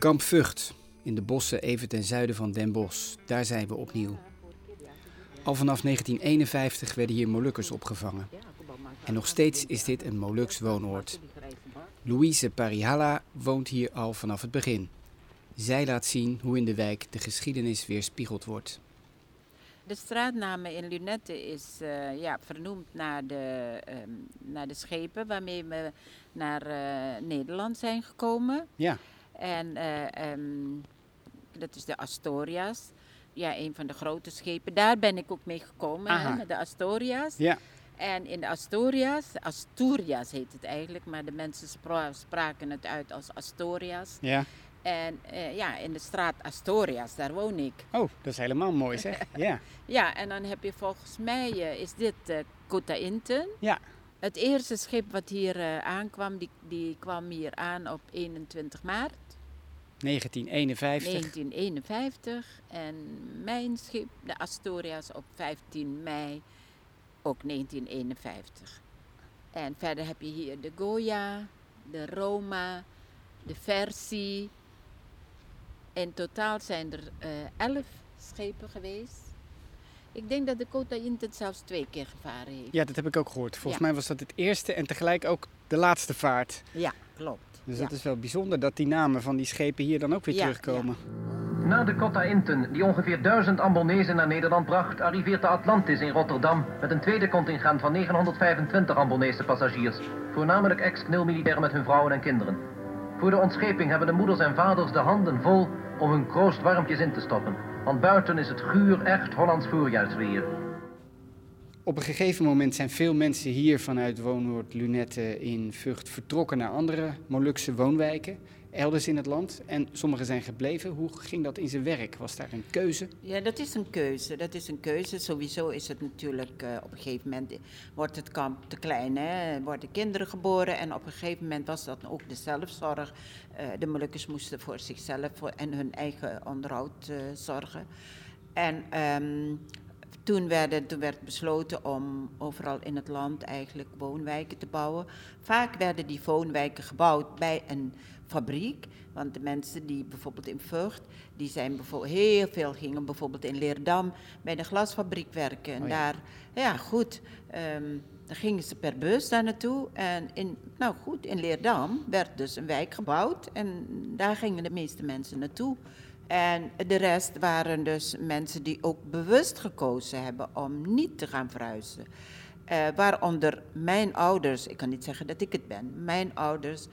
Kamp Vught, in de bossen even ten zuiden van Den Bosch. Daar zijn we opnieuw. Al vanaf 1951 werden hier Molukkers opgevangen. En nog steeds is dit een Moluks woonoord. Louise Parihalla woont hier al vanaf het begin. Zij laat zien hoe in de wijk de geschiedenis weerspiegeld wordt. De straatnaam in Lunette is uh, ja, vernoemd naar de, um, naar de schepen waarmee we naar uh, Nederland zijn gekomen. Ja. En uh, um, dat is de Astorias. Ja, een van de grote schepen. Daar ben ik ook mee gekomen, hè, met de Astorias. Ja. En in de Astorias, Asturias heet het eigenlijk, maar de mensen spra spraken het uit als Astorias. Ja. En uh, ja, in de straat Astorias, daar woon ik. Oh, dat is helemaal mooi zeg. Ja. ja, en dan heb je volgens mij, uh, is dit uh, Kota Inten. Ja. Het eerste schip wat hier aankwam, die, die kwam hier aan op 21 maart. 1951. 1951. En mijn schip, de Astorias, op 15 mei, ook 1951. En verder heb je hier de Goya, de Roma, de Versi. In totaal zijn er uh, elf schepen geweest. Ik denk dat de Kota Intet zelfs twee keer gevaren heeft. Ja, dat heb ik ook gehoord. Volgens ja. mij was dat het eerste en tegelijk ook de laatste vaart. Ja, klopt. Dus ja. dat is wel bijzonder dat die namen van die schepen hier dan ook weer ja, terugkomen. Na de Kota Inten, die ongeveer duizend Ambonezen naar Nederland bracht, arriveert de Atlantis in Rotterdam met een tweede contingent van 925 Ambonese passagiers. Voornamelijk ex-knilmilitairen met hun vrouwen en kinderen. Voor de ontscheping hebben de moeders en vaders de handen vol om hun kroost warmpjes in te stoppen. Want buiten is het guur echt Hollands voorjaarsweer. Op een gegeven moment zijn veel mensen hier vanuit woonoord Lunette in Vught vertrokken naar andere Molukse woonwijken, elders in het land. En sommigen zijn gebleven. Hoe ging dat in zijn werk? Was daar een keuze? Ja, dat is een keuze. Dat is een keuze. Sowieso is het natuurlijk uh, op een gegeven moment wordt het kamp te klein. Hè? Worden kinderen geboren en op een gegeven moment was dat ook de zelfzorg. Uh, de Molukkers moesten voor zichzelf en hun eigen onderhoud uh, zorgen. En um, toen, werden, toen werd besloten om overal in het land eigenlijk woonwijken te bouwen. Vaak werden die woonwijken gebouwd bij een fabriek. Want de mensen die bijvoorbeeld in Vught, die zijn bijvoorbeeld heel veel gingen bijvoorbeeld in Leerdam bij de glasfabriek werken. En Oh ja. daar, ja goed, um, dan gingen ze per bus daar naartoe. En in, nou goed, in Leerdam werd dus een wijk gebouwd en daar gingen de meeste mensen naartoe. En de rest waren dus mensen die ook bewust gekozen hebben om niet te gaan verhuizen. Uh, waaronder mijn ouders, ik kan niet zeggen dat ik het ben, mijn ouders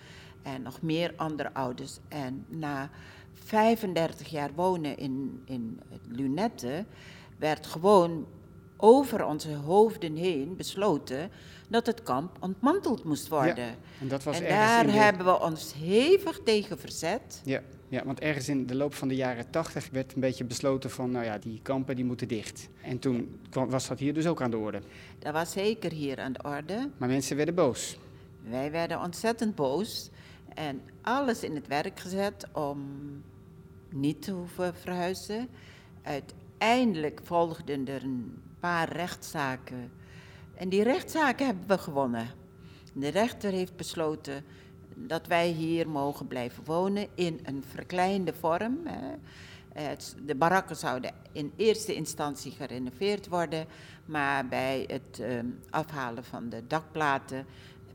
en nog meer andere ouders. En na 35 jaar wonen in, in Lunette werd gewoon over onze hoofden heen besloten dat het kamp ontmanteld moest worden. Ja, en dat was en daar de- hebben we ons hevig tegen verzet. Ja, ja, want ergens in de loop van de jaren 80 werd een beetje besloten van, nou ja, die kampen die moeten dicht. En toen kwam, was dat hier dus ook aan de orde. Dat was zeker hier aan de orde. Maar mensen werden boos. Wij werden ontzettend boos en alles in het werk gezet om niet te hoeven verhuizen. Uiteindelijk volgden er een paar rechtszaken. En die rechtszaken hebben we gewonnen. De rechter heeft besloten dat wij hier mogen blijven wonen in een verkleinde vorm. De barakken zouden in eerste instantie gerenoveerd worden, maar bij het eh, afhalen van de dakplaten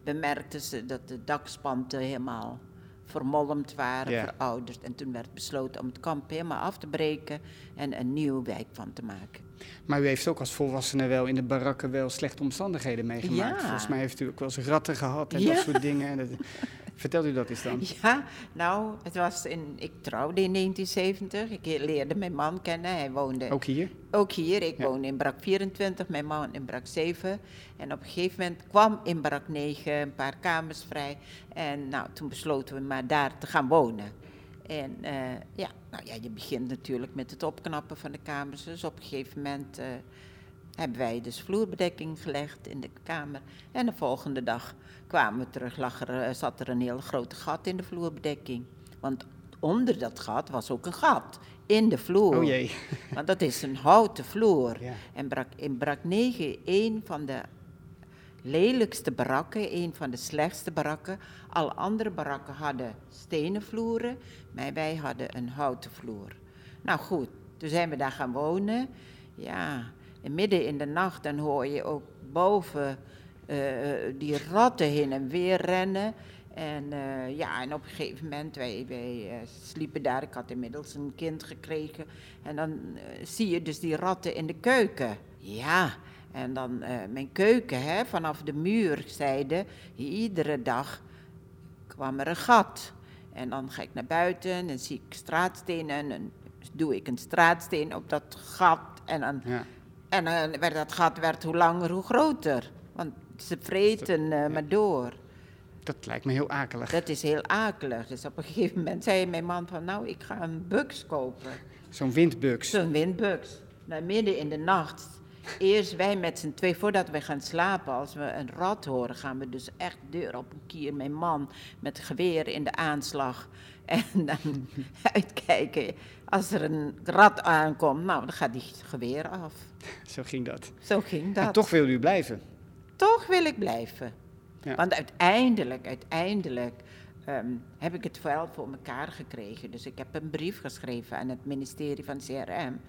bemerkten ze dat de dakspanten helemaal vermolmd waren, verouderd. En toen werd besloten om het kamp helemaal af te breken en een nieuwe wijk van te maken. Maar u heeft ook als volwassene wel in de barakken wel slechte omstandigheden meegemaakt. Ja. Volgens mij heeft u ook wel eens ratten gehad en Ja. dat soort dingen. En dat- Vertelt u dat eens dan? Ja, nou, het was in, ik trouwde in 1970. Ik leerde mijn man kennen. Hij woonde Ook hier? ook hier. Ik Ja. woonde in brak 24, mijn man in brak 7. En op een gegeven moment kwam in brak 9 een paar kamers vrij. En nou, toen besloten we maar daar te gaan wonen. En eh, ja, nou ja, je begint natuurlijk met het opknappen van de kamers. Dus op een gegeven moment eh, hebben wij dus vloerbedekking gelegd in de kamer. En de volgende dag kwamen we terug, lag er, eh, zat er een heel groot gat in de vloerbedekking. Want onder dat gat was ook een gat in de vloer. Oh jee. Want dat is een houten vloer. Ja. En brak, in brak 9, een van de lelijkste barakken, een van de slechtste barakken. Alle andere barakken hadden stenen vloeren, maar wij hadden een houten vloer. Nou goed, toen zijn we daar gaan wonen. Ja, en midden in de nacht dan hoor je ook boven eh, die ratten heen en weer rennen. En eh, ja, en op een gegeven moment, wij, wij eh, sliepen daar, ik had inmiddels een kind gekregen. En dan eh, zie je dus die ratten in de keuken. Ja, en dan eh, mijn keuken, hè, vanaf de muurzijde, iedere dag kwam er een gat. En dan ga ik naar buiten en zie ik straatstenen en doe ik een straatsteen op dat gat. En dan. En dan werd dat gat werd hoe langer, hoe groter. Want ze vreten eh, maar door. Dat lijkt me heel akelig. Dat is heel akelig. Dus op een gegeven moment zei mijn man van, nou, ik ga een buks kopen. Zo'n windbuks. Zo'n windbuks. Nou, midden in de nacht. Eerst wij met z'n twee, voordat we gaan slapen, als we een rat horen, gaan we dus echt deur op een kier. Mijn man met geweer in de aanslag. En dan uitkijken. Als er een rat aankomt, nou, dan gaat die geweer af. Zo ging dat. Zo ging dat. En toch wil u blijven. toch wil ik blijven. Ja. Want uiteindelijk, uiteindelijk ehm, heb ik het wel voor elkaar gekregen. Dus ik heb een brief geschreven aan het ministerie van CRM.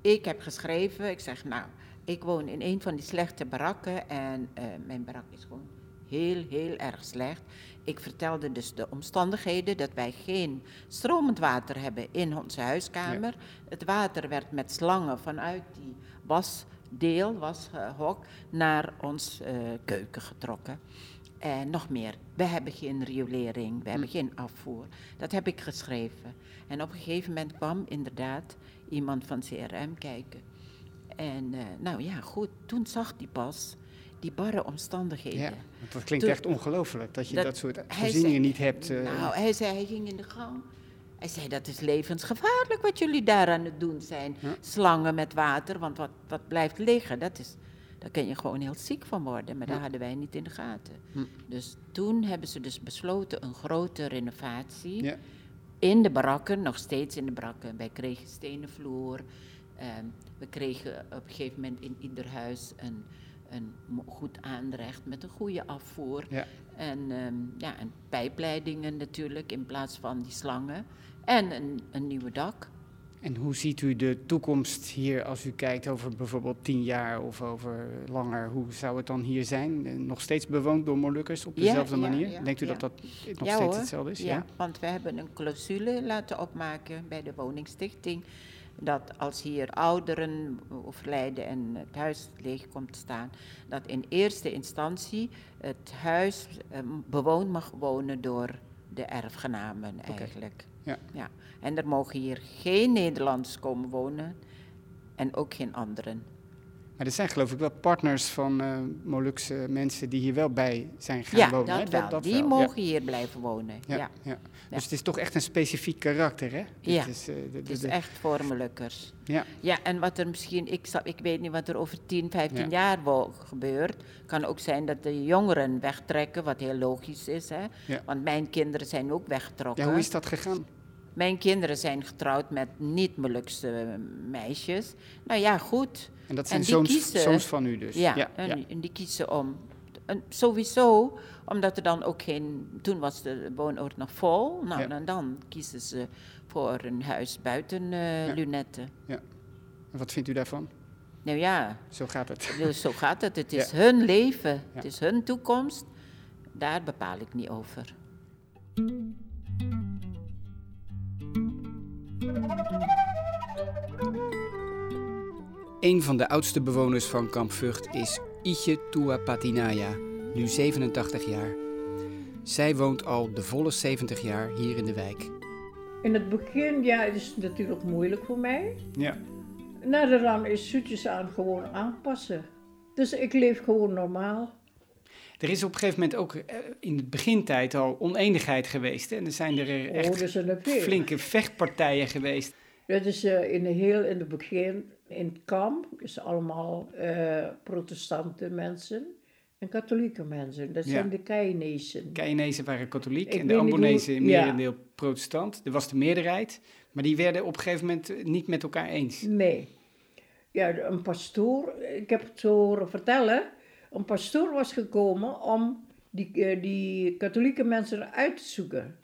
Ik heb geschreven, ik zeg nou, ik woon in een van die slechte barakken en eh, mijn barak is gewoon heel, heel erg slecht. Ik vertelde dus de omstandigheden dat wij geen stromend water hebben in onze huiskamer. Het water werd met slangen vanuit die wasdeel, washok, naar ons eh, keuken getrokken. En nog meer, we hebben geen riolering, we hebben geen afvoer. Dat heb ik geschreven. En op een gegeven moment kwam inderdaad iemand van CRM kijken. En eh, nou ja, goed, toen zag hij pas die barre omstandigheden. Ja, want dat klinkt Toen- echt ongelooflijk dat je Dat- dat, soort voorzieningen zei- niet hebt. eh. Nou, hij zei, hij ging in de gang. Hij zei, dat is levensgevaarlijk wat jullie daar aan het doen zijn. Slangen met water, want wat, wat blijft liggen, dat is, daar kun je gewoon heel ziek van worden. Maar dat Ja. hadden wij niet in de gaten. Hm. Dus toen hebben ze dus besloten een grote renovatie. ja. In de barakken, nog steeds in de barakken. Wij kregen stenen vloer. Ehm, we kregen op een gegeven moment in ieder huis een, een goed aanrecht met een goede afvoer. Ja. En, ehm, ja, en pijpleidingen natuurlijk in plaats van die slangen. En een, een nieuwe dak. En hoe ziet u de toekomst hier als u kijkt over bijvoorbeeld tien jaar of over langer? Hoe zou het dan hier zijn? Eh, Nog steeds bewoond door Molukkers op dezelfde ja, manier? ja, Denkt u dat dat nog steeds hoor. hetzelfde is? Ja, want we hebben een clausule laten opmaken bij de woningstichting. Dat als hier ouderen overlijden en het huis leeg komt te staan, dat in eerste instantie het huis eh, bewoond mag wonen door de erfgenamen eigenlijk. Ja. Ja. En er mogen hier geen Nederlanders komen wonen en ook geen anderen. Maar er zijn geloof ik wel partners van eh Molukse mensen die hier wel bij zijn gaan ja, wonen. hè? dat. Die wel, ja. mogen hier blijven wonen. Ja, Ja. ja. Dus het is toch echt een specifiek karakter, hè? Dit Ja, is, eh, de- Het is echt voor Molukkers. Ja, Ja, en wat er misschien, ik, ik weet niet wat er over 10, 15 Ja. jaar gebeurt. Kan ook zijn dat de jongeren wegtrekken, wat heel logisch is. Hè? Ja. Want mijn kinderen zijn ook weggetrokken. ja, hoe is dat gegaan? Mijn kinderen zijn getrouwd met niet-Molukse meisjes. Nou ja, goed. En dat zijn zoons, kiezen- zoons van u dus? Ja, ja, en, ja. en die kiezen om. En sowieso, omdat er dan ook geen. Toen was de woonoord nog vol. Nou, Ja. en dan kiezen ze voor een huis buiten eh Ja. Lunetten. En Wat vindt u daarvan? Nou ja, Zo gaat het. Zo gaat het. Het is Ja. hun leven. Ja. Het is hun toekomst. Daar bepaal ik niet over. Een van de oudste bewoners van Kamp Vught is Ietje Tua Patinaya, nu 87 jaar. Zij woont al de volle 70 jaar hier in de wijk. In het begin, ja, het is natuurlijk moeilijk voor mij. Ja. Na de rand is zoetjes aan gewoon aanpassen. Dus ik leef gewoon normaal. Er is op een gegeven moment ook eh, in de begintijd al oneenigheid geweest. Hè? En er zijn er Oh, echt er zijn er flinke vechtpartijen geweest. Dat is eh, in, de heel, in het begin, in het kamp, is allemaal eh, protestante mensen en katholieke mensen. Dat Ja. zijn de Keinezen. Keinezen waren katholiek Ik en de Ambonezen hoe- merendeel protestant. Er was de meerderheid, maar die werden op een gegeven moment niet met elkaar eens. Nee. Ja, een pastoor, ik heb het zo horen vertellen, een pastoor was gekomen om die, eh, die katholieke mensen uit te zoeken.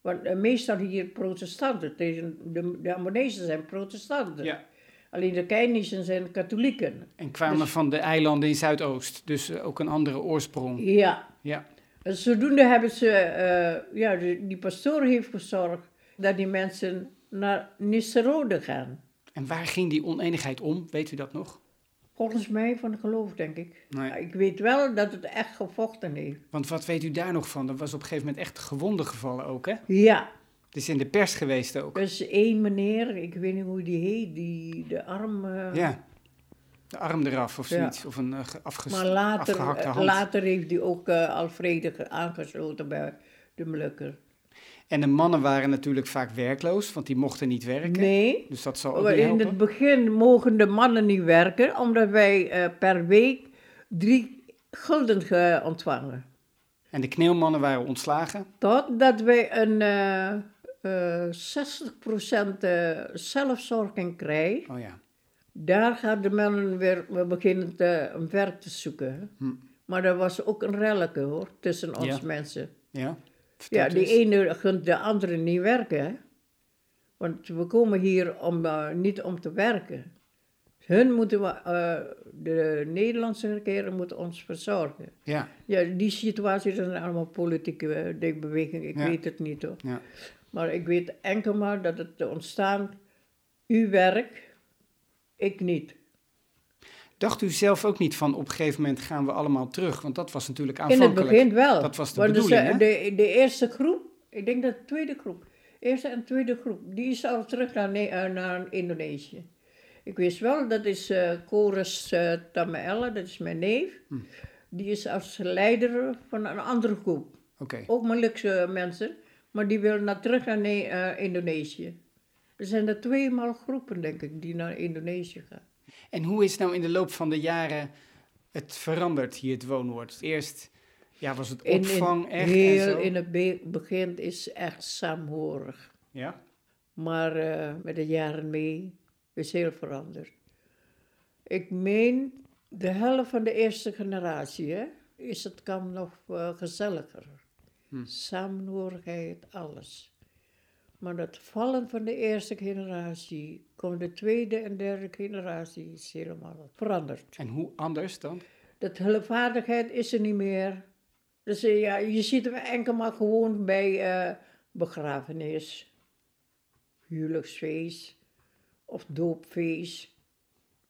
Want eh, meestal hier protestanten, tegen de, de zijn protestanten. Ja. Alleen de Keinezen zijn katholieken. En kwamen Dus- van de eilanden in Zuidoost, dus eh, ook een andere oorsprong. Ja. Ja. En zodoende hebben ze, eh, ja, de- die pastoor heeft gezorgd dat die mensen naar Nisserode gaan. En waar ging die oneenigheid om? Weet u dat nog? Volgens mij van geloof, denk ik. Nee. Ik weet wel dat het echt gevochten heeft. Want wat weet u daar nog van? Er was op een gegeven moment echt gewonden gevallen ook, hè? Ja, Het is in de pers geweest ook. er is één meneer, ik weet niet hoe die heet, die de arm... eh, Ja. De arm eraf of Ja. zoiets. Of een uh, afges- maar later, afgehakte eh, hand. later heeft hij ook Alfrede aangesloten bij de Molukker. En de mannen waren natuurlijk vaak werkloos, want die mochten niet werken. Nee, Dus dat zal ook niet in helpen. het begin mogen de mannen niet werken, omdat wij eh, per week drie gulden ge- ontvangen. En de kneelmannen waren ontslagen. Totdat wij een eh eh 60% eh, zelfzorging krijgen. Oh ja. Daar gaan de mannen weer we beginnen te, een werk te zoeken. Hm. Maar er was ook een relletje hoor, tussen ons Ja. mensen. Ja. Ja, eens. ene gunt de andere niet werken. hè. Want we komen hier om, eh, niet om te werken. Hun moeten, we, eh, de Nederlandse regering moet ons verzorgen. Ja, Ja, die situatie dat zijn allemaal politieke eh, denkbewegingen. Ik Ja. weet het niet hoor. ja. Maar ik weet enkel maar dat het ontstaan, uw werk, ik niet. Dacht u zelf ook niet van op een gegeven moment gaan we allemaal terug? Want dat was natuurlijk In het aanvankelijk. begin wel. Dat was de dus, bedoeling, hè? de, de eerste groep, ik denk dat de tweede groep, eerste en tweede groep, die is al terug naar, eh, naar Indonesië. Ik wist wel, dat is eh Chorus eh Tamaella, dat is mijn neef. Hm. Die is als leider van een andere groep. Ook Molukse mensen, maar die willen naar terug naar Ne- Indonesië. Er zijn er tweemaal groepen, denk ik, die naar Indonesië gaan. En hoe is nou in de loop van de jaren het veranderd hier, het woonwoord? Eerst ja, was het In- in- opvang echt en heel zo. in het be- begin is echt saamhorig. Ja? Maar eh, met de jaren mee is heel veranderd. Ik meen, de helft van de eerste generatie hè, is het kamp nog eh, gezelliger. Hm. Samenhorigheid, alles. Maar het vallen van de eerste generatie, komt de tweede en derde generatie, is helemaal veranderd. En hoe anders dan? Dat hulpvaardigheid is er niet meer. Dus ja, je ziet hem enkel maar gewoon bij eh, begrafenis, huwelijksfeest of doopfeest.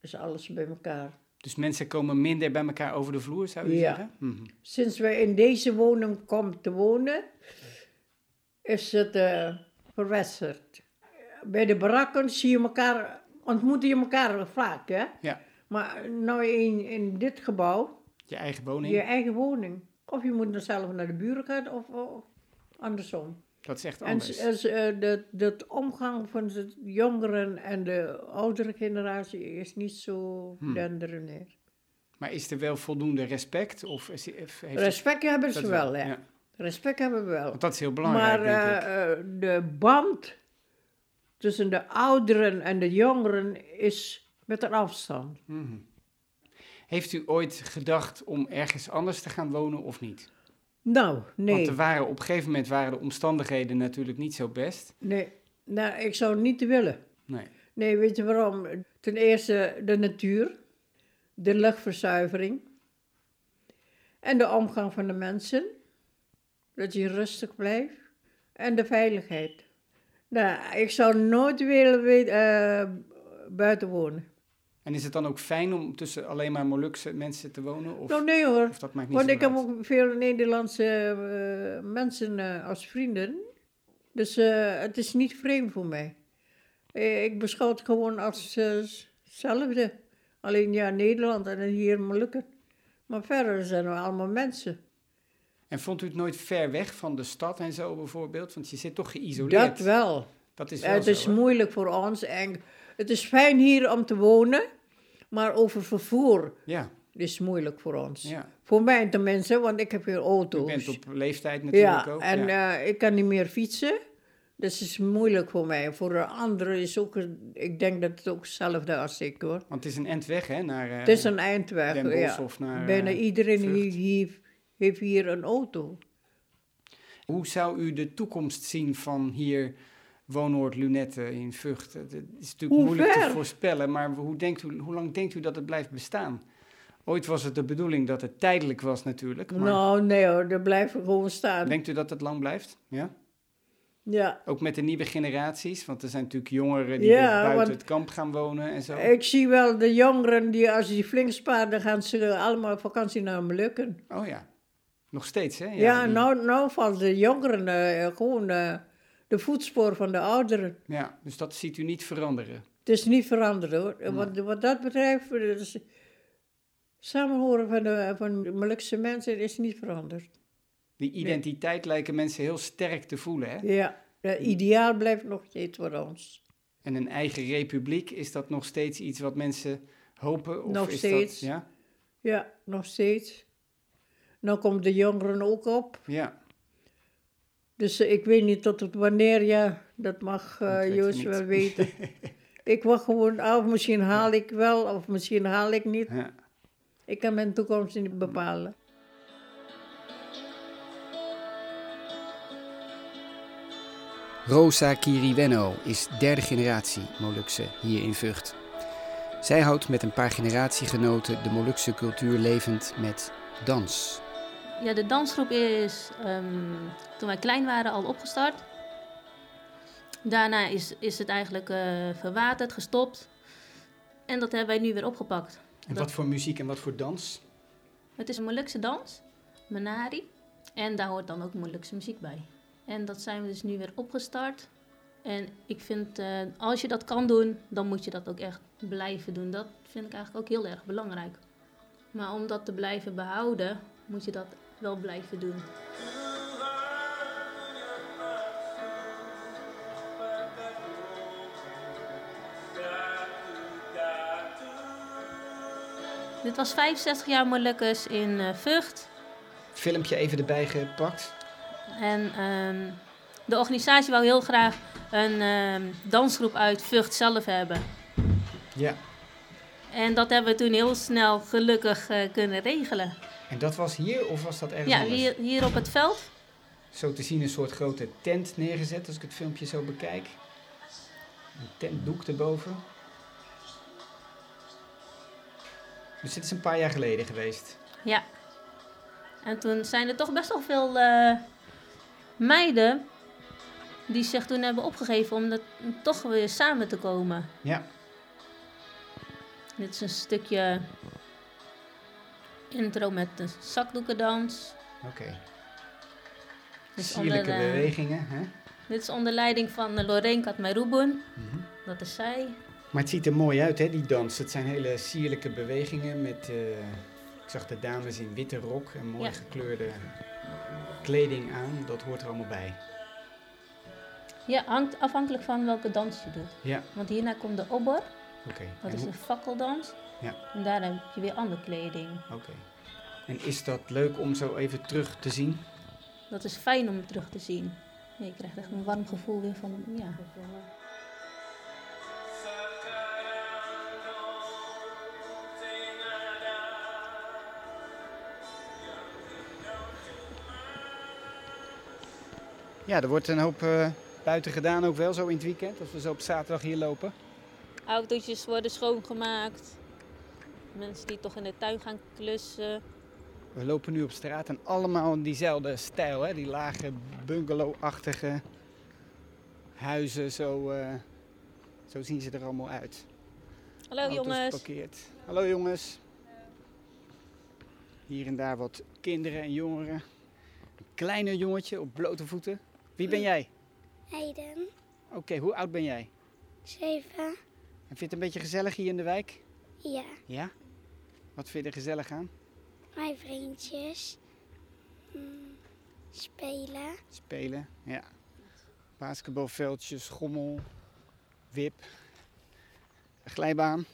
Dus alles bij elkaar. Dus mensen komen minder bij elkaar over de vloer, zou je Ja. zeggen? Mhm. Sinds wij in deze woning komen te wonen, is het eh verwesterd. Bij de barakken zie je elkaar, ontmoeten je elkaar vaak, hè? Ja, Maar nou in, in dit gebouw, je eigen woning. je eigen woning. Of je moet dan zelf naar de buren gaan, of, of andersom. Dat is echt En anders. s- eh, de, de omgang van de jongeren en de oudere generatie is niet zo Hmm. denderend. Maar is er wel voldoende respect? Of heeft Respect hebben ze dat wel, hè. Respect hebben we wel. Want dat is heel belangrijk, maar eh, eh, de band tussen de ouderen en de jongeren is met een afstand. Mhm. Heeft u ooit gedacht om ergens anders te gaan wonen of niet? Nou, nee. Want er waren, op een gegeven moment waren de omstandigheden natuurlijk niet zo best. nee. Nou, ik zou het niet willen. Nee. Nee, weet je waarom? Ten eerste de natuur, de luchtverzuivering en de omgang van de mensen. Dat je rustig blijft en de veiligheid. Nou, ik zou nooit willen eh, buiten wonen. En is het dan ook fijn om tussen alleen maar Molukse mensen te wonen? Of, nou, nee hoor. of dat maakt niet Want ik heb ook veel Nederlandse eh, mensen eh, als vrienden. Dus het is niet vreemd voor mij. Ik beschouw het gewoon als hetzelfde. Alleen ja, Nederland en hier Molukken. Maar verder zijn we allemaal mensen. En vond u het nooit ver weg van de stad en zo bijvoorbeeld? Want je zit toch geïsoleerd. Dat wel. Dat is wel Het zo, is hè? moeilijk voor ons. En het is fijn hier om te wonen, maar over vervoer Ja, is moeilijk voor ons. ja. Voor mij tenminste, want ik heb hier U auto's. bent op leeftijd natuurlijk ja, ook. en ja. eh, ik kan niet meer fietsen. Dus het is moeilijk voor mij. Voor de anderen is ook, ik denk dat het ook hetzelfde als ik hoor. Want het is een end weg, hè? Naar, eh, het is een eindweg. Ja. of naar, Bijna eh, iedereen hier, hier- heeft hier een auto. Hoe zou u de toekomst zien van hier woonoord Lunette in Vught? Het is natuurlijk Hoe moeilijk te voorspellen, maar hoe, denkt u, hoe lang denkt u dat het blijft bestaan? Ooit was het de bedoeling dat het tijdelijk was natuurlijk, maar Nou, nee hoor, daar blijven gewoon staan. denkt u dat het lang blijft? Ja? Ja, Ook met de nieuwe generaties, want er zijn natuurlijk jongeren die Ja, buiten het kamp gaan wonen en zo. ik zie wel de jongeren die als die flink sparen, dan gaan ze allemaal op vakantie naar Molukken. Oh ja, nog steeds hè? Ja, die- nou, nou valt de jongeren eh, gewoon eh, de voetspoor van de ouderen. ja, dus dat ziet u niet veranderen. Het is niet veranderd hoor. Wat, wat dat betreft, dus samenhoren van de, van Molukse mensen is niet veranderd. Die identiteit lijken mensen heel sterk te voelen hè? Ja, het ideaal blijft nog steeds voor ons. En een eigen republiek, is dat nog steeds iets wat mensen hopen? Of Nog is steeds. Dat, ja? Ja, nog steeds. Nou komt de jongeren ook op. ja, Dus eh, ik weet niet tot het wanneer, ja, dat mag Dat eh weet u Joost wel weten. ik wacht gewoon af, misschien haal ik wel of misschien haal ik niet. ja. Ik kan mijn toekomst niet bepalen. Rosa Kiriwenno is derde generatie Molukse hier in Vught. Zij houdt met een paar generatiegenoten de Molukse cultuur levend met dans. Ja, de dansgroep is ehm, toen wij klein waren al opgestart. Daarna is, is het eigenlijk eh, verwaterd, gestopt. En dat hebben wij nu weer opgepakt. En Dat- wat voor muziek en wat voor dans? Het is een Molukse dans, Menari. En daar hoort dan ook Molukse muziek bij. En dat zijn we dus nu weer opgestart. En ik vind, eh, als je dat kan doen, dan moet je dat ook echt blijven doen. Dat vind ik eigenlijk ook heel erg belangrijk. Maar om dat te blijven behouden, moet je dat wel blijven doen. Dit was 65 jaar Molukkers in eh, Vught. Filmpje even erbij gepakt. En ehm, de organisatie wou heel graag een ehm, dansgroep uit Vught zelf hebben. Ja. En dat hebben we toen heel snel gelukkig eh, kunnen regelen. En dat was hier of was dat ergens Ja, anders? hier, hier op het veld. Zo te zien een soort grote tent neergezet als ik het filmpje zo bekijk. Een tentdoek erboven. Dus dit is een paar jaar geleden geweest. Ja. En toen zijn er toch best wel veel eh, meiden die zich toen hebben opgegeven om dat, toch weer samen te komen. Ja. Dit is een stukje intro met de zakdoekendans. Oké. Is Sierlijke onder, eh, bewegingen. Hè? Dit is onder leiding van uh, Lorraine Katmairoeboen. Mhm. Dat is zij. Maar het ziet er mooi uit, hè, die dans. Het zijn hele sierlijke bewegingen met... eh, ik zag de dames in witte rok en mooi Ja. gekleurde kleding aan. Dat hoort er allemaal bij. Ja, hangt afhankelijk van welke dans je doet. Ja, Want hierna komt de obbor. Dat En is hoe- een fakkeldans. Ja. En daar heb je weer andere kleding. Oké. En is dat leuk om zo even terug te zien? Dat is fijn om terug te zien. Ja, je krijgt echt een warm gevoel weer van, ja. Ja, er wordt een hoop eh, buiten gedaan ook wel, zo in het weekend. Als we zo op zaterdag hier lopen. Autootjes worden schoongemaakt. Mensen die toch in de tuin gaan klussen. We lopen nu op straat en allemaal in diezelfde stijl, hè? Die lage bungalow-achtige huizen, zo, eh, zo zien ze er allemaal uit. Hallo Auto's jongens. Parkeerd. Hallo jongens. Hier en daar wat kinderen en jongeren. Een kleiner jongetje op blote voeten. Wie ben jij? Heiden, Oké, hoe oud ben jij? 7, En vind je het een beetje gezellig hier in de wijk? ja, Ja? Wat vind je er gezellig aan? mijn vriendjes. Mm, Spelen. Spelen, ja. Basketbalveldjes, schommel, wip, glijbaan.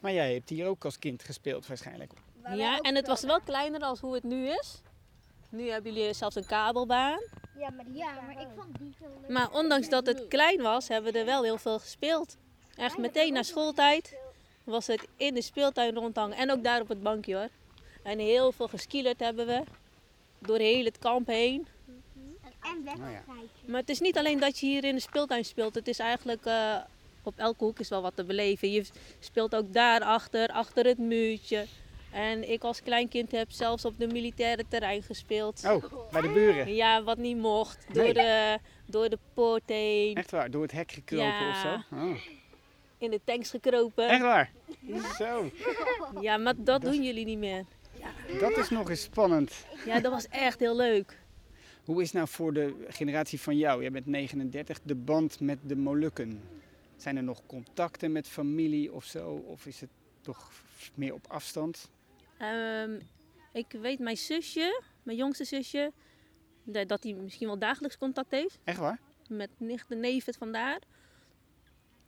Maar jij hebt hier ook als kind gespeeld waarschijnlijk. Ja, en het was wel kleiner dan hoe het nu is. Nu hebben jullie zelfs een kabelbaan. Ja, maar, ja, maar ik vond die zo leuk. Maar ondanks dat het klein was, hebben we er wel heel veel gespeeld. Echt meteen na schooltijd was het in de speeltuin rondhangen. En ook daar op het bankje hoor. En heel veel geskielerd hebben we. Door heel het kamp heen. En Nou wedstrijdjes. Maar het is niet alleen dat je hier in de speeltuin speelt. Het is eigenlijk eh, op elke hoek is wel wat te beleven. Je speelt ook daarachter, achter het muurtje. En ik als kleinkind heb zelfs op de militaire terrein gespeeld. Oh, bij de buren. Ja, wat niet mocht. Door, Nee. de, door de poort heen. Echt waar, door het hek gekropen Ja. of zo? Oh. In de tanks gekropen. Echt waar? Zo, Ja, maar dat doen jullie niet meer. dat is nog eens spannend. Ja, dat was echt heel leuk. Hoe is nou voor de generatie van jou, jij bent 39, de band met de Molukken? Zijn er nog contacten met familie of zo? Of is het toch meer op afstand? Ehm, ik weet mijn zusje, mijn jongste zusje, da- dat hij misschien wel dagelijks contact heeft. Echt waar? met nichten, neven vandaar.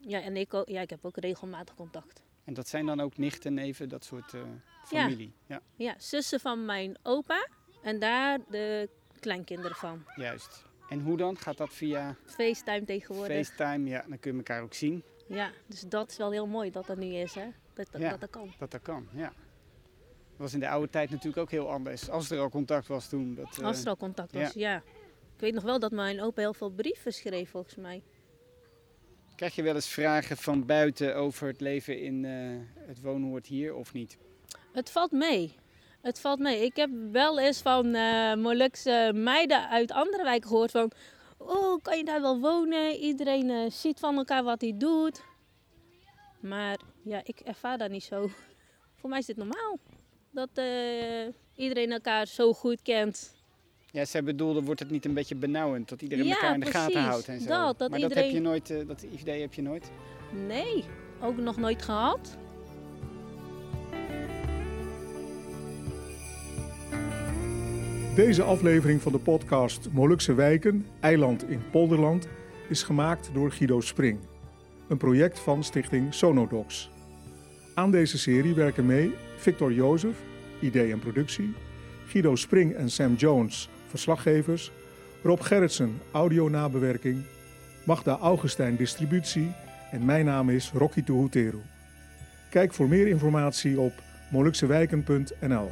Ja, en ik, ook, ja, ik heb ook regelmatig contact. En dat zijn dan ook nichten, neven, dat soort eh, familie? Ja. Ja, zussen van mijn opa en daar de kleinkinderen van. juist. En hoe dan? Gaat dat via FaceTime tegenwoordig. FaceTime? Ja, dan kun je elkaar ook zien. Ja, dus dat is wel heel mooi dat dat nu is, hè. Dat dat, Ja. dat, dat kan. Dat dat kan, ja. Dat was in de oude tijd natuurlijk ook heel anders. Als er al contact was toen. Dat, eh, Als er al contact was, ja. Ik weet nog wel dat mijn opa heel veel brieven schreef, volgens mij. Krijg je wel eens vragen van buiten over het leven in eh, het woonoord hier of niet? Het valt mee. Het valt mee. Ik heb wel eens van eh Molukse meiden uit andere wijken gehoord van... Oh, kan je daar wel wonen? Iedereen eh, ziet van elkaar wat hij doet. Maar ja, ik ervaar dat niet zo. Voor mij is dit normaal. Dat iedereen elkaar zo goed kent. Ja, zij bedoelde, wordt het niet een beetje benauwend dat iedereen Ja, elkaar in de gaten houdt en zo? Dat, dat maar dat heb je nooit, eh, dat idee heb je nooit? Nee, ook nog nooit gehad. Deze aflevering van de podcast Molukse Wijken, Eiland in Polderland, is gemaakt door Guido Spring. Een project van stichting Sonodox. Aan deze serie werken mee Victor Jozef, idee en productie, Guido Spring en Sam Jones, verslaggevers, Rob Gerritsen, audio-nabewerking, Magda Augustijn, distributie en mijn naam is Rocky Tuhuteru. Kijk voor meer informatie op moluksewijken.nl.